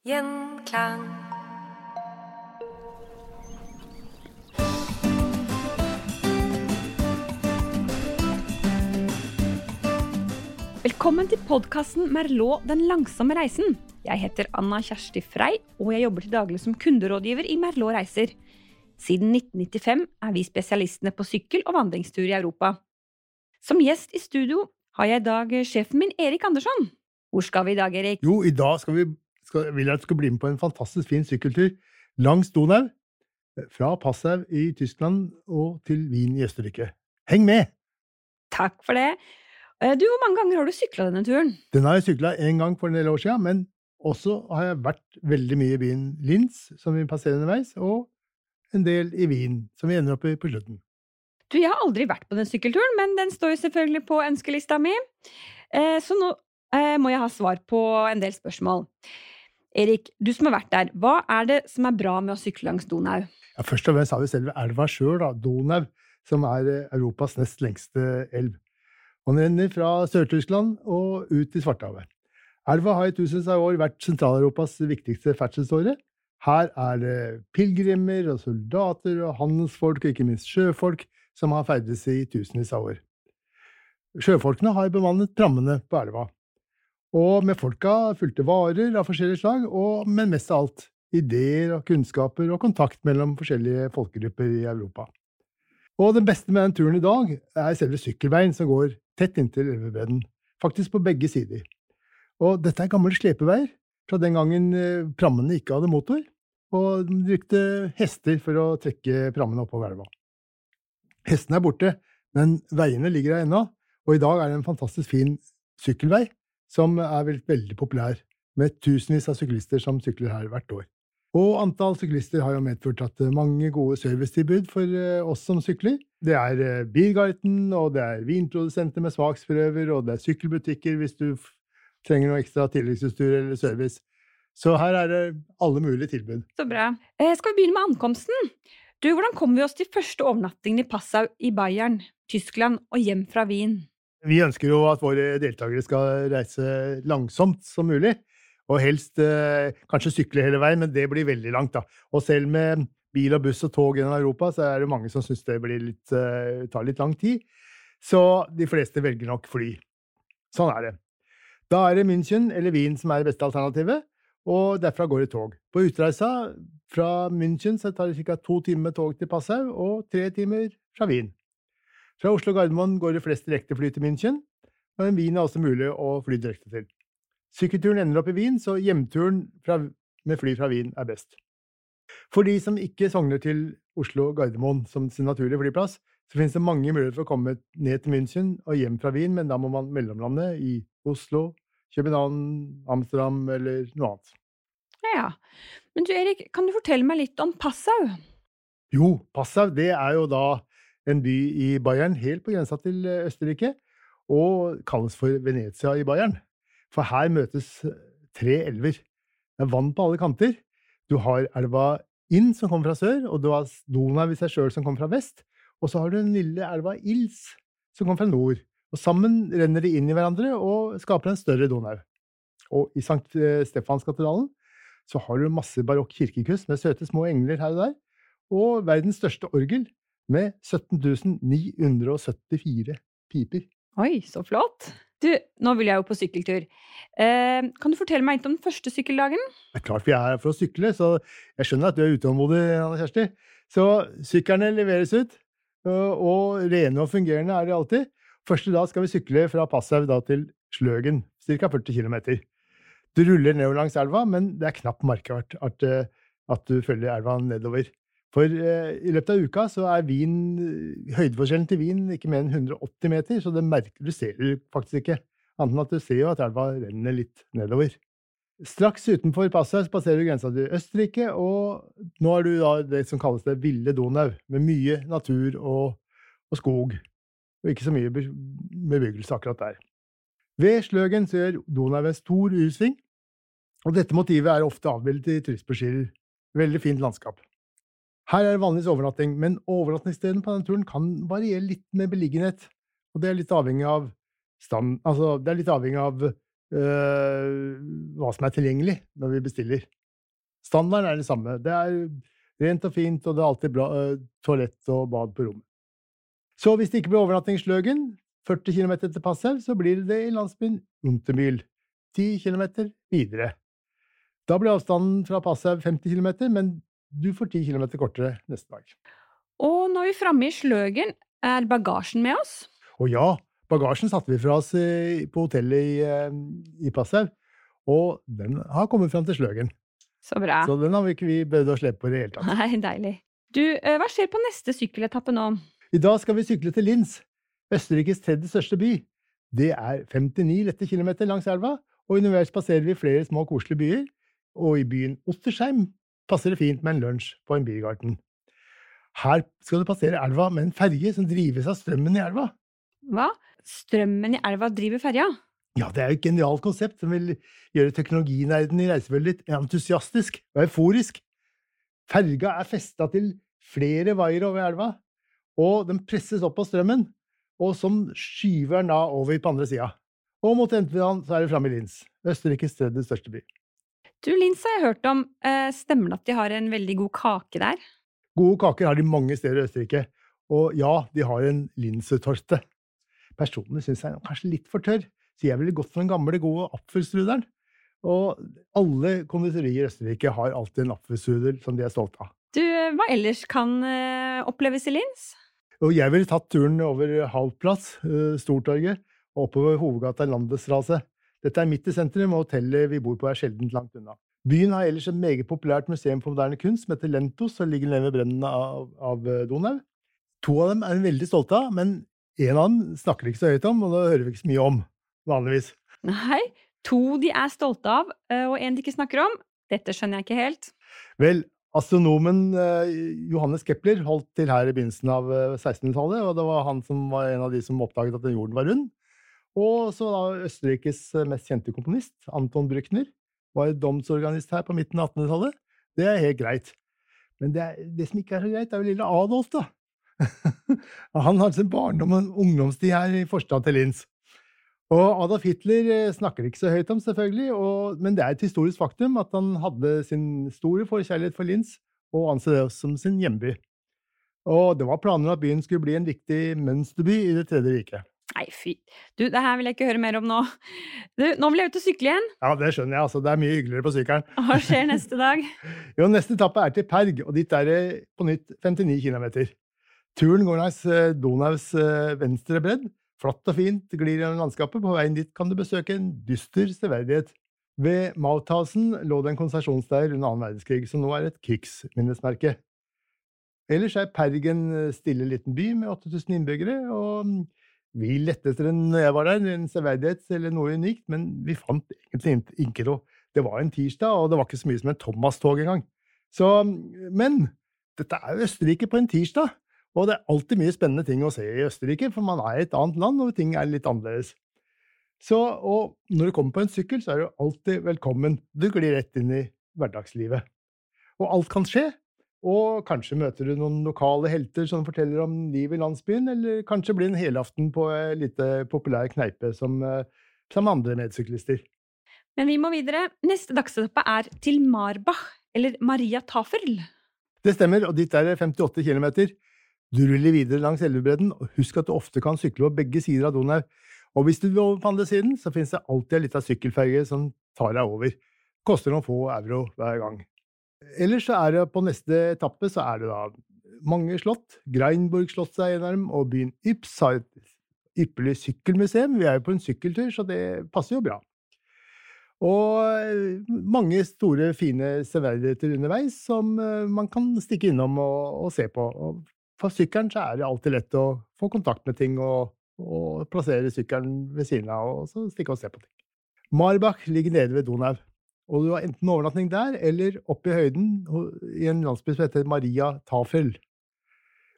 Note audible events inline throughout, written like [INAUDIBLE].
Gjenklang. Velkommen til podkasten Merlot den langsomme reisen. Jeg heter Anna Kjersti Frei, og jeg jobber til daglig som kunderådgiver i Merlot Reiser. Siden 1995 er vi spesialistene på sykkel- og vandringstur i Europa. Som gjest i studio har jeg i dag sjefen min Erik Andersson. Hvor skal vi i dag, Erik? Jo, i dag skal vi, skal, vil jeg at du skal bli med på en fantastisk fin sykkeltur langs Donau. Fra Passau i Tyskland og til Wien i Østerrike. Heng med! Takk for det. Eh, Du, Hvor mange ganger har du sykla denne turen? Den har jeg sykla én gang for en del år siden, men også har jeg vært veldig mye i byen Linz, som vi passerer underveis, og en del i Wien, som vi ender opp i på slutten. Du, Jeg har aldri vært på den sykkelturen, men den står jo selvfølgelig på ønskelista mi. Eh, Så nå eh, må jeg ha svar på en del spørsmål. Erik, du som har vært der, hva er det som er bra med å sykle langs Donau? Ja, først og fremst har vi selve elva sjøl, Donau, som er eh, Europas nest lengste elv. Den renner fra Sør-Tyskland og ut i Svartehavet. Elva har i tusenvis av år vært Sentral-Europas viktigste ferdselsåre. Her er det pilegrimer og soldater og handelsfolk og ikke minst sjøfolk som har ferdes i tusenvis av år. Sjøfolkene har bemannet prammene på elva. Og med folka fulgte varer av forskjellige slag, og, men mest av alt ideer og kunnskaper og kontakt mellom forskjellige folkegrupper i Europa. Og den beste med den turen i dag er selve sykkelveien som går tett inntil elvebredden, faktisk på begge sider. Og dette er gamle slepeveier fra den gangen eh, prammene ikke hadde motor, og de brukte hester for å trekke prammene oppover elva. Hestene er borte, men veiene ligger der ennå, og i dag er det en fantastisk fin sykkelvei som er veldig, populær, med tusenvis av syklister som sykler her hvert år. Og antall syklister har jo medført at mange gode servicetilbud for eh, oss som sykler. Det er eh, Biergarten, og det er vinprodusenter med smaksprøver, og det er sykkelbutikker hvis du trenger noe ekstra tilleggsutstyr eller service. Så her er det alle mulige tilbud. Så bra. Eh, Skal vi begynne med ankomsten? Du, Hvordan kom vi oss til første overnattingen i Passau i Bayern, Tyskland, og hjem fra Wien? Vi ønsker jo at våre deltakere skal reise langsomt som mulig, og helst eh, kanskje sykle hele veien, men det blir veldig langt, da. Og selv med bil og buss og tog gjennom Europa, så er det mange som syns det litt, eh, tar litt lang tid. Så de fleste velger nok fly. Sånn er det. Da er det München eller Wien som er det beste alternativet, og derfra går det tog. På utreisa fra München så tar det ca. to timer med tog til Passau, og tre timer fra Wien. Fra Oslo Gardermoen går det flest direktefly til München, men Wien er også mulig å fly direkte til. Sykkelturen ender opp i Wien, så hjemturen fra, med fly fra Wien er best. For de som ikke sogner til Oslo Gardermoen som sin naturlige flyplass, så finnes det mange muligheter for å komme ned til München og hjem fra Wien, men da må man mellomlande i Oslo, København, Amsterdam eller noe annet. Ja, Men du Erik, kan du fortelle meg litt om Passau? Jo, Passau det er jo da en by i Bayern, helt på grensa til eh, Østerrike, og kalles for Venezia i Bayern. For her møtes eh, tre elver. Det er vann på alle kanter. Du har elva Inn, som kommer fra sør, og du har Donau i seg sjøl, som kommer fra vest. Og så har du den lille elva Ils, som kommer fra nord. Og sammen renner de inn i hverandre og skaper en større Donau. Og i Sankt eh, Stefanskatedralen så har du masse barokk kirkekust med søte små engler her og der, og verdens største orgel med 17.974 piper. Oi, så flott! Du, nå vil jeg jo på sykkeltur. Eh, kan du fortelle meg litt om den første sykkeldagen? Det er klart vi er her for å sykle, så jeg skjønner at du er utålmodig, Anne Kjersti. Så syklene leveres ut, og rene og fungerende er de alltid. Første dag skal vi sykle fra Passau til Sløgen, ca. 40 km. Du ruller nedover langs elva, men det er knapt merkbart at, at du følger elva nedover. For eh, i løpet av uka så er vin, høydeforskjellen til vin ikke mer enn 180 meter, så det merker du ser du faktisk ikke. Annet enn at du ser jo at elva renner litt nedover. Straks utenfor passet passerer du grensa til Østerrike, og nå er du da det som kalles det ville Donau, med mye natur og, og skog, og ikke så mye bebyggelse akkurat der. Ved Sløgen så gjør Donau en stor U-sving, og dette motivet er ofte avbildet i turistbrosjyrer. Veldig fint landskap. Her er det vanligvis overnatting, men overnattingsstedene på denne turen kan variere litt med beliggenhet, og det er litt avhengig av stand, altså det er litt avhengig av øh, hva som er tilgjengelig når vi bestiller. Standarden er det samme. Det er rent og fint, og det er alltid bra øh, toalett og bad på rommet. Så hvis det ikke blir overnatting i Sløgen, 40 km til Passau, så blir det i landsbyen Untermyhl, 10 km videre. Da blir avstanden fra Passau 50 km, men du får 10 km kortere neste dag. Og når vi er framme i Sløgen, er bagasjen med oss? Å ja, bagasjen satte vi fra oss på hotellet i, eh, i Passau, og den har kommet fram til Sløgen. Så bra. Så den har vi ikke behøvd å slepe på i det hele tatt. Nei, deilig. Du, eh, hva skjer på neste sykkeletappe nå? I dag skal vi sykle til Linz, Østerrikes tredje største by. Det er 59 lette kilometer langs elva, og underveis passerer vi flere små koselige byer. Og i byen Ottersheim passer det fint med en lunsj på en bygarten. Her skal du passere elva med en ferge som drives av strømmen i elva. Hva? Strømmen i elva driver ferja? Ja, det er jo et genialt konsept som vil gjøre teknologinerden i reisefølget litt entusiastisk og euforisk. Ferga er festa til flere vaiere over elva, og den presses opp av strømmen, og som skyver den da over på andre sida. Og mot Enteland så er det framme i Linz, Østerrikes tredje største by. Du, Linse, har jeg hørt om. Eh, stemmer det at de har en veldig god kake der? Gode kaker har de mange steder i Østerrike, og ja, de har en linsetorte. Personlig syns jeg den er kanskje litt for tørr, så jeg ville gått for den gamle, gode apfelstrudelen. Og alle konditorier i Østerrike har alltid en apfelstrudel som de er stolt av. Du, eh, hva ellers kan eh, oppleves i Lins? Og jeg ville tatt turen over Halvplass, Stortorget, og oppover hovedgata Landesstrasse. Dette er midt i sentrum, og hotellet vi bor på er sjeldent langt unna. Byen har ellers et meget populært museum for moderne kunst som heter Lentos, og ligger nede ved brennene av, av eh, Donau. To av dem er hun veldig stolt av, men en av dem snakker de ikke så høyt om, og da hører vi ikke så mye om, vanligvis. Nei, to de er stolte av, eh, og en de ikke snakker om. Dette skjønner jeg ikke helt. Vel, astronomen eh, Johannes Kepler holdt til her i begynnelsen av eh, 1600-tallet, og det var han som var en av de som oppdaget at jorden var rund. Og så da Østerrikes eh, mest kjente komponist, Anton Brückner, var domsorganist her på midten av 1800-tallet. Det er helt greit. Men det, er, det som ikke er så greit, er jo lille Adolf, da. [LAUGHS] han hadde sin barndom og ungdomstid her i forstad til Linz. Og Adolf Hitler eh, snakker ikke så høyt om, selvfølgelig, og, men det er et historisk faktum at han hadde sin store forkjærlighet for Linz, og anså det som sin hjemby. Og det var planer om at byen skulle bli en viktig mønsterby i Det tredje riket. Nei, fy. Du, det her vil jeg ikke høre mer om nå. Du, nå vil jeg ut og sykle igjen. Ja, det skjønner jeg, altså. Det er mye hyggeligere på sykkelen. Hva skjer neste dag? [LAUGHS] Jo, neste etappe er til Perg, og dit er det på nytt 59 km. Turen går langs eh, Donaus eh, venstre bredd. Flatt og fint glir gjennom landskapet. På veien dit kan du besøke en dyster severdighet. Ved Mauthausen lå det en konsentrasjonsleir under annen verdenskrig, som nå er et krigsminnesmerke. Ellers er Perg en eh, stille liten by med 8000 innbyggere, og mm, vi lette etter en, når jeg var der, en severdighet eller noe unikt, men vi fant egentlig ikke- noe. Det var en tirsdag, og det var ikke så mye som en Thomas-tog engang. Så, men dette er Østerrike på en tirsdag, og det er alltid mye spennende ting å se i Østerrike, for man er i et annet land, og ting er litt annerledes. Så, og når du kommer på en sykkel, så er du alltid velkommen. Du glir rett inn i hverdagslivet. Og alt kan skje. Og kanskje møter du noen lokale helter som forteller om livet i landsbyen, eller kanskje blir en helaften på en lite populær kneipe som, som andre medsyklister. Men vi må videre. Neste dagsetappe er til Marbach, eller Maria Taferl. Det stemmer, og dit er det 58 km. Du ruller videre langs elvebredden, og husk at du ofte kan sykle på begge sider av Donau. Og hvis du vil over på andre siden, så finnes det alltid en liten sykkelferge som tar deg over. Koster noen få euro hver gang. Ellers så er det på neste etappe så er det da mange slott. Greinburg slott er en og byen Yps har et ypperlig sykkelmuseum. Vi er jo på en sykkeltur, så det passer jo bra. Og eh, mange store, fine severdigheter underveis som eh, man kan stikke innom og, og se på. Og for sykkelen så er det alltid lett å få kontakt med ting og, og plassere sykkelen ved siden av, og så stikke og se på ting. Marbach ligger nede ved Donau, og du har enten overnatting der eller oppe i høyden i en landsby som heter Maria Tafel.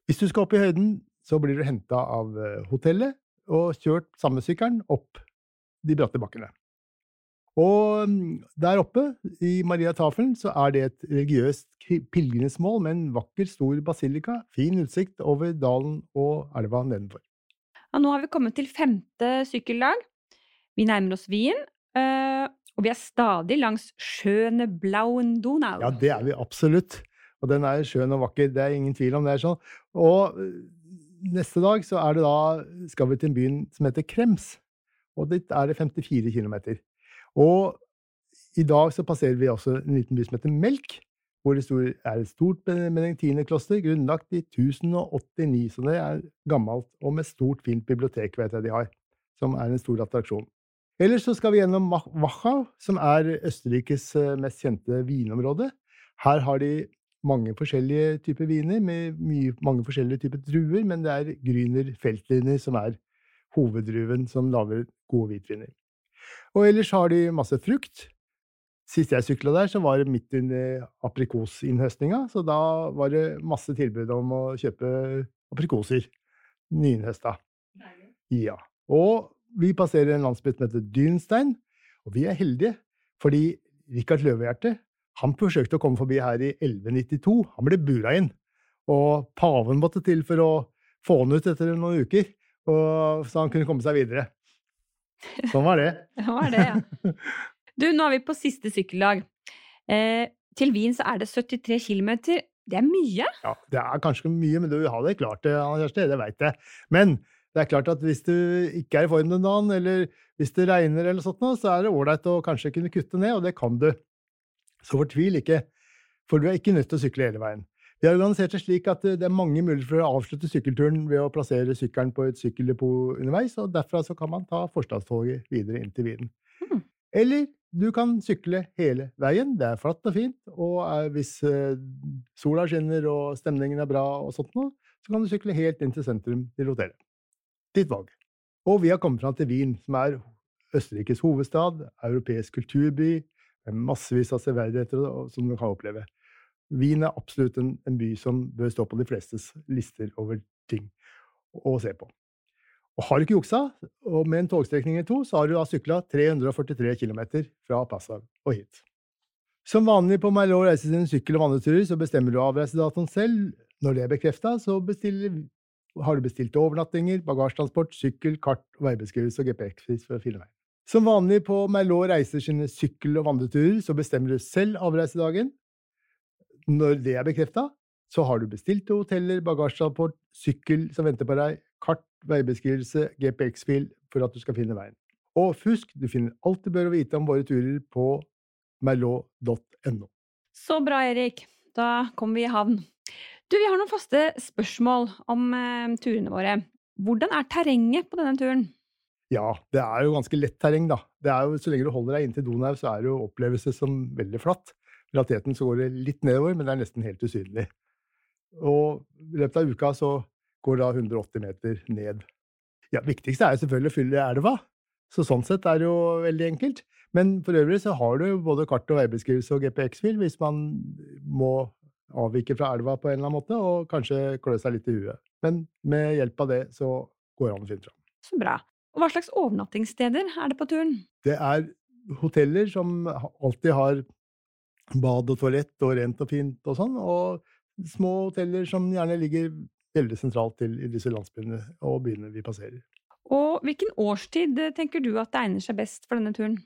Hvis du skal opp i høyden, så blir du henta av eh, hotellet og kjørt sammen med sykkelen opp de bratte bakkene. Og mm, der oppe i Maria Tafelen så er det et religiøst pilegrimsmål med en vakker, stor basilika, fin utsikt over dalen og elva nedenfor. Ja, nå har vi kommet til femte sykkeldag. Vi nærmer oss Wien, Eh, og vi er stadig langs Schöne Blauen Donau. Ja, det er vi absolutt. Og den er skjønn og vakker, det er ingen tvil om det. er sånn. Og øh, neste dag så er det da, skal vi til en byen som heter Krems. Og dit er det 54 km. Og i dag så passerer vi også en liten by som heter Melk, hvor det er et stort benediktinerkloster, grunnlagt i 1089. Så det er gammelt, og med stort, fint bibliotek, vet jeg de har, som er en stor attraksjon. Ellers så skal vi gjennom Wachau, som er Østerrikes øh, mest kjente vinområde. Her har de mange forskjellige typer viner med mye, mange forskjellige typer druer, men det er Grüner Feltliner som er hoveddruven som lager gode hvitviner. Og ellers har de masse frukt. Sist jeg sykla der, så var det midt under aprikosinnhøstninga, så da var det masse tilbud om å kjøpe aprikoser. Nyinnhøsta. Ja. Og vi passerer en landsby som heter Dynstein, og vi er heldige, fordi Rikard Løvehjerte han forsøkte å komme forbi her i 1192. Han ble bura inn. Og paven måtte til for å få han ut etter noen uker, så han kunne komme seg videre. Sånn var det. [LAUGHS] Sånn var det, ja. Du, nå er vi på siste sykkeldag. Eh, til Wien så er det 73 km. Det er mye? Ja, det er kanskje mye, men du har det klart det, Anna Kjersti. Det veit jeg. Men det er klart at hvis du ikke er i form den dagen, eller hvis det regner, eller sånt, så er det ålreit å kanskje kunne kutte ned, og det kan du. Så fortvil ikke, for du er ikke nødt til å sykle hele veien. Vi har organisert det slik at det er mange muligheter for å avslutte sykkelturen ved å plassere sykkelen på et sykkeldepot underveis, og derfra så kan man ta forstadstoget videre inn til Wien. Mm. Eller du kan sykle hele veien. Det er flatt og fint, og hvis eh, sola skinner og stemningen er bra, og sånt noe, så kan du sykle helt inn til sentrum til hotellet. Ditt valg. Og vi har kommet fram til Wien, som er Østerrikes hovedstad, europeisk kulturby, med massevis av severdigheter som du kan oppleve. Wien er absolutt en, en, by som bør stå på de flestes lister over ting å se på. Og har du ikke juksa, og med en togstrekning eller to, så har du da sykla 343 km fra Passau og hit. Som vanlig på Merlot reise sine sykkel- og vandreturer, så bestemmer du avreisedatoen selv. Når det er bekrefta, så har du bestilt overnattinger, bagasjetransport, sykkel, kart, veibeskrivelse og GPS for å finne veien. Som vanlig på Merlot reiser sine sykkel- og vandreturer, så bestemmer du selv avreisedagen. Når det er bekrefta, så har du bestilte hoteller, bagasjetransport, sykkel som venter på deg, kart, veibeskrivelse, GPX-fil for at du skal finne veien. Og husk, du finner alt du bør vite om våre turer på merlot.no. Så bra, Erik. Da kommer vi i havn. Du, vi har noen faste spørsmål om eh, turene våre. Hvordan er terrenget på denne turen? Ja, det er jo ganske lett terreng, da. Det er jo, så lenge du holder deg inntil Donau, så er det jo opplevelse som veldig flatt. I realiteten så går det litt nedover, men det er nesten helt usynlig. Og i løpet av uka så går da 180 meter ned. Ja, viktigste er jo selvfølgelig å fylle elva. Så sånn sett er det jo veldig enkelt. Men for øvrig så har du både kart og veibeskrivelse og GPX-fil hvis man må avvike fra elva på en eller annen måte, og kanskje klø seg litt i huet. Men med hjelp av det så går det an å finne fram. Så bra. Og hva slags overnattingssteder er det på turen? Det er hoteller som alltid har bad og toalett og rent og fint og sånn, og små hoteller som gjerne ligger veldig sentralt til i disse landsbyene og byene vi passerer. Og hvilken årstid eh, tenker du at det egner seg best for denne turen?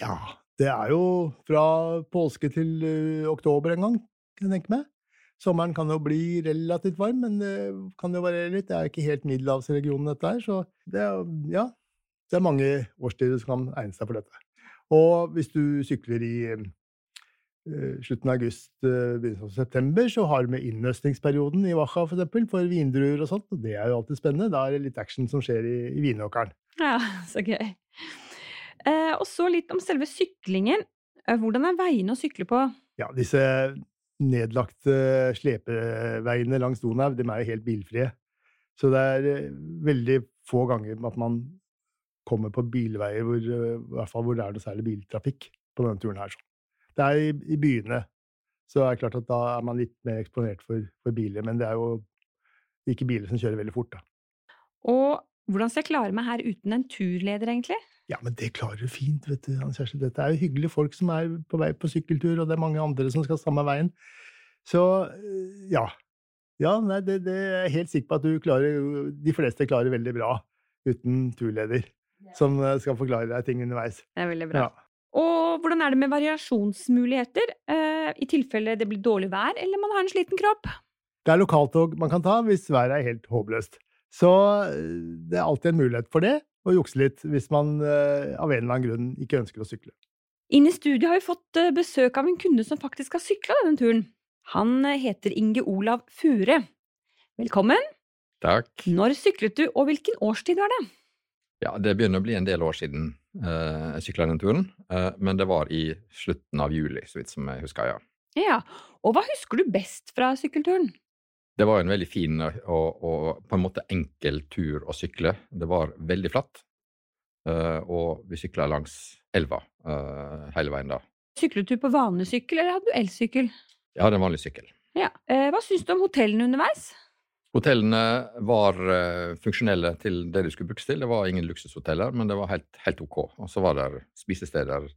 Ja, det er jo fra påske til uh, oktober en gang, kan jeg tenke meg. Sommeren kan jo bli relativt varm, men det kan jo variere litt. Det er ikke helt middelhavsregionen, dette her, så det er, ja, det er mange årstider som kan egne seg for dette. Og hvis du sykler i uh, slutten av august, uh, begynnelsen av september, så har du med innhøstningsperioden i Wacha for, eksempel, for vindruer og sånt, og det er jo alltid spennende. Da er det litt action som skjer i, i vinåkeren. Ja, [LAUGHS] så gøy. Uh, og så litt om selve syklingen. Hvordan er veiene å sykle på? Ja, disse nedlagte slepeveiene langs Donau, de er jo helt bilfrie. Så det er eh, veldig få ganger at man kommer på bilveier hvor, eh, hvor det er noe særlig biltrafikk på denne turen her. Det er i, byene, så det er klart at da er man litt mer eksponert for, for, biler. Men det er jo ikke biler som kjører veldig fort, da. Og hvordan skal jeg klare meg her uten en turleder, egentlig? Ja, men det klarer du fint, vet du, Hans Kjersti. Dette er jo hyggelige folk som er på vei på sykkeltur, og det er mange andre som skal samme veien. Så øh, ja. Ja, nei, det, det er jeg helt sikker på at du klarer De fleste klarer veldig bra uten turleder. som eh, skal forklare deg ting underveis. Det er veldig bra. Ja. Og hvordan er det med variasjonsmuligheter? eh, I tilfelle det blir dårlig vær eller man har en sliten kropp? Det er lokaltog man kan ta hvis været er helt håpløst. Så eh, det er alltid en mulighet for det, å jukse litt hvis man eh, av en eller annen grunn ikke ønsker å sykle. Inn i studiet har vi fått eh, besøk av en kunde som faktisk har sykla denne turen. Han heter Inge Olav Fure. Velkommen. Takk. Når syklet du, og hvilken årstid var det? Ja, det begynner å bli en del år siden eh, jeg sykla den turen, eh, men det var i slutten av juli, så vidt som jeg husker, ja. Ja, og hva husker du best fra sykkelturen? Det var en veldig fin og, og, og på en måte enkel tur å sykle. Det var veldig flatt, eh, og vi sykla langs elva eh, hele veien da. Syklet du på vanlig sykkel, eller hadde du elsykkel? Jeg hadde en vanlig sykkel. Ja. Eh, hva syns du om hotellene underveis? Hotellene var eh, funksjonelle til det de skulle brukes til. Det var ingen luksushoteller, men det var helt, helt ok. Og så var det spisesteder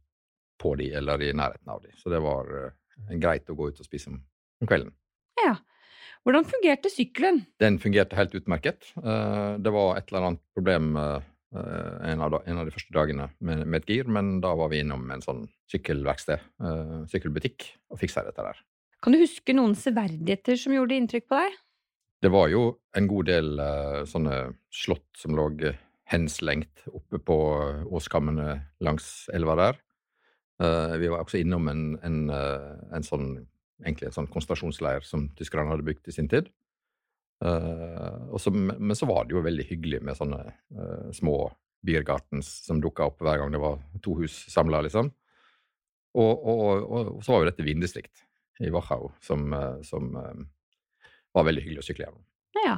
på de eller i nærheten av de, så det var eh, greit å gå ut og spise om kvelden. Ja. Hvordan fungerte sykkelen? Den fungerte helt utmerket. Eh, Det var et eller annet problem eh, en av, de første dagene med, et gir, men da var vi innom en sånn sykkelverksted, eh, sykkelbutikk, og fiksa dette der. Kan du huske noen severdigheter som gjorde inntrykk på deg? Det var jo en god del sånne slott som lå henslengt oppe på åskammene langs elva der. Vi var også innom en, en, en sånn egentlig en sånn konsentrasjonsleir som tyskerne hadde bygd i sin tid. Uh, så, men så var det jo veldig hyggelig med sånne uh, små biergartens som dukka opp hver gang det var to hus samla, liksom. Og, og, og, og så var jo dette vindistrikt i Wachau som, eh, som eh, var veldig hyggelig å sykle gjennom. Ja.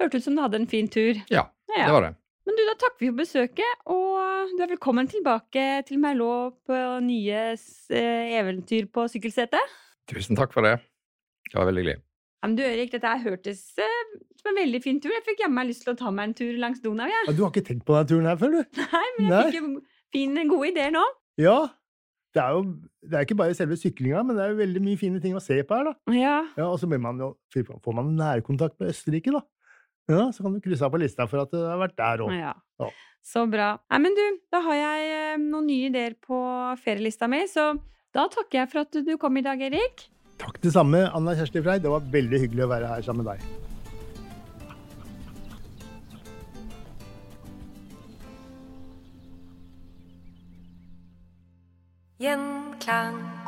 Hørtes ut som du hadde en fin tur. Ja, Ja. det var det. Men du, da takker vi for besøket, og du er velkommen tilbake til Merlot på nye eventyr på sykkelsetet. Tusen takk for det. Det var veldig hyggelig. Ja, men du Erik, dette her hørtes eh, som en veldig fin tur. Jeg fikk jammen lyst til å ta meg en tur langs Donau, jeg. Ja, du har ikke tenkt på denne turen her før, du? [LAUGHS] Nei, men jeg Nei. fikk jo fine, gode ideer nå. Ja. Det er jo det er ikke bare selve syklinga, men det er jo veldig mye fine ting å se på her, da. Ja, Ja, og så blir man jo, får man nærkontakt med Østerrike, da. Ja, Så kan du krysse av på lista for at du har vært der òg. ja. Ja. Så bra. Nei, men du, da har jeg eh, noen nye ideer på ferielista mi, så da takker jeg for at du kom i dag, Erik. Takk det samme, Anna Kjersti Frei. Det var veldig hyggelig å være her sammen med deg. Gjenklang.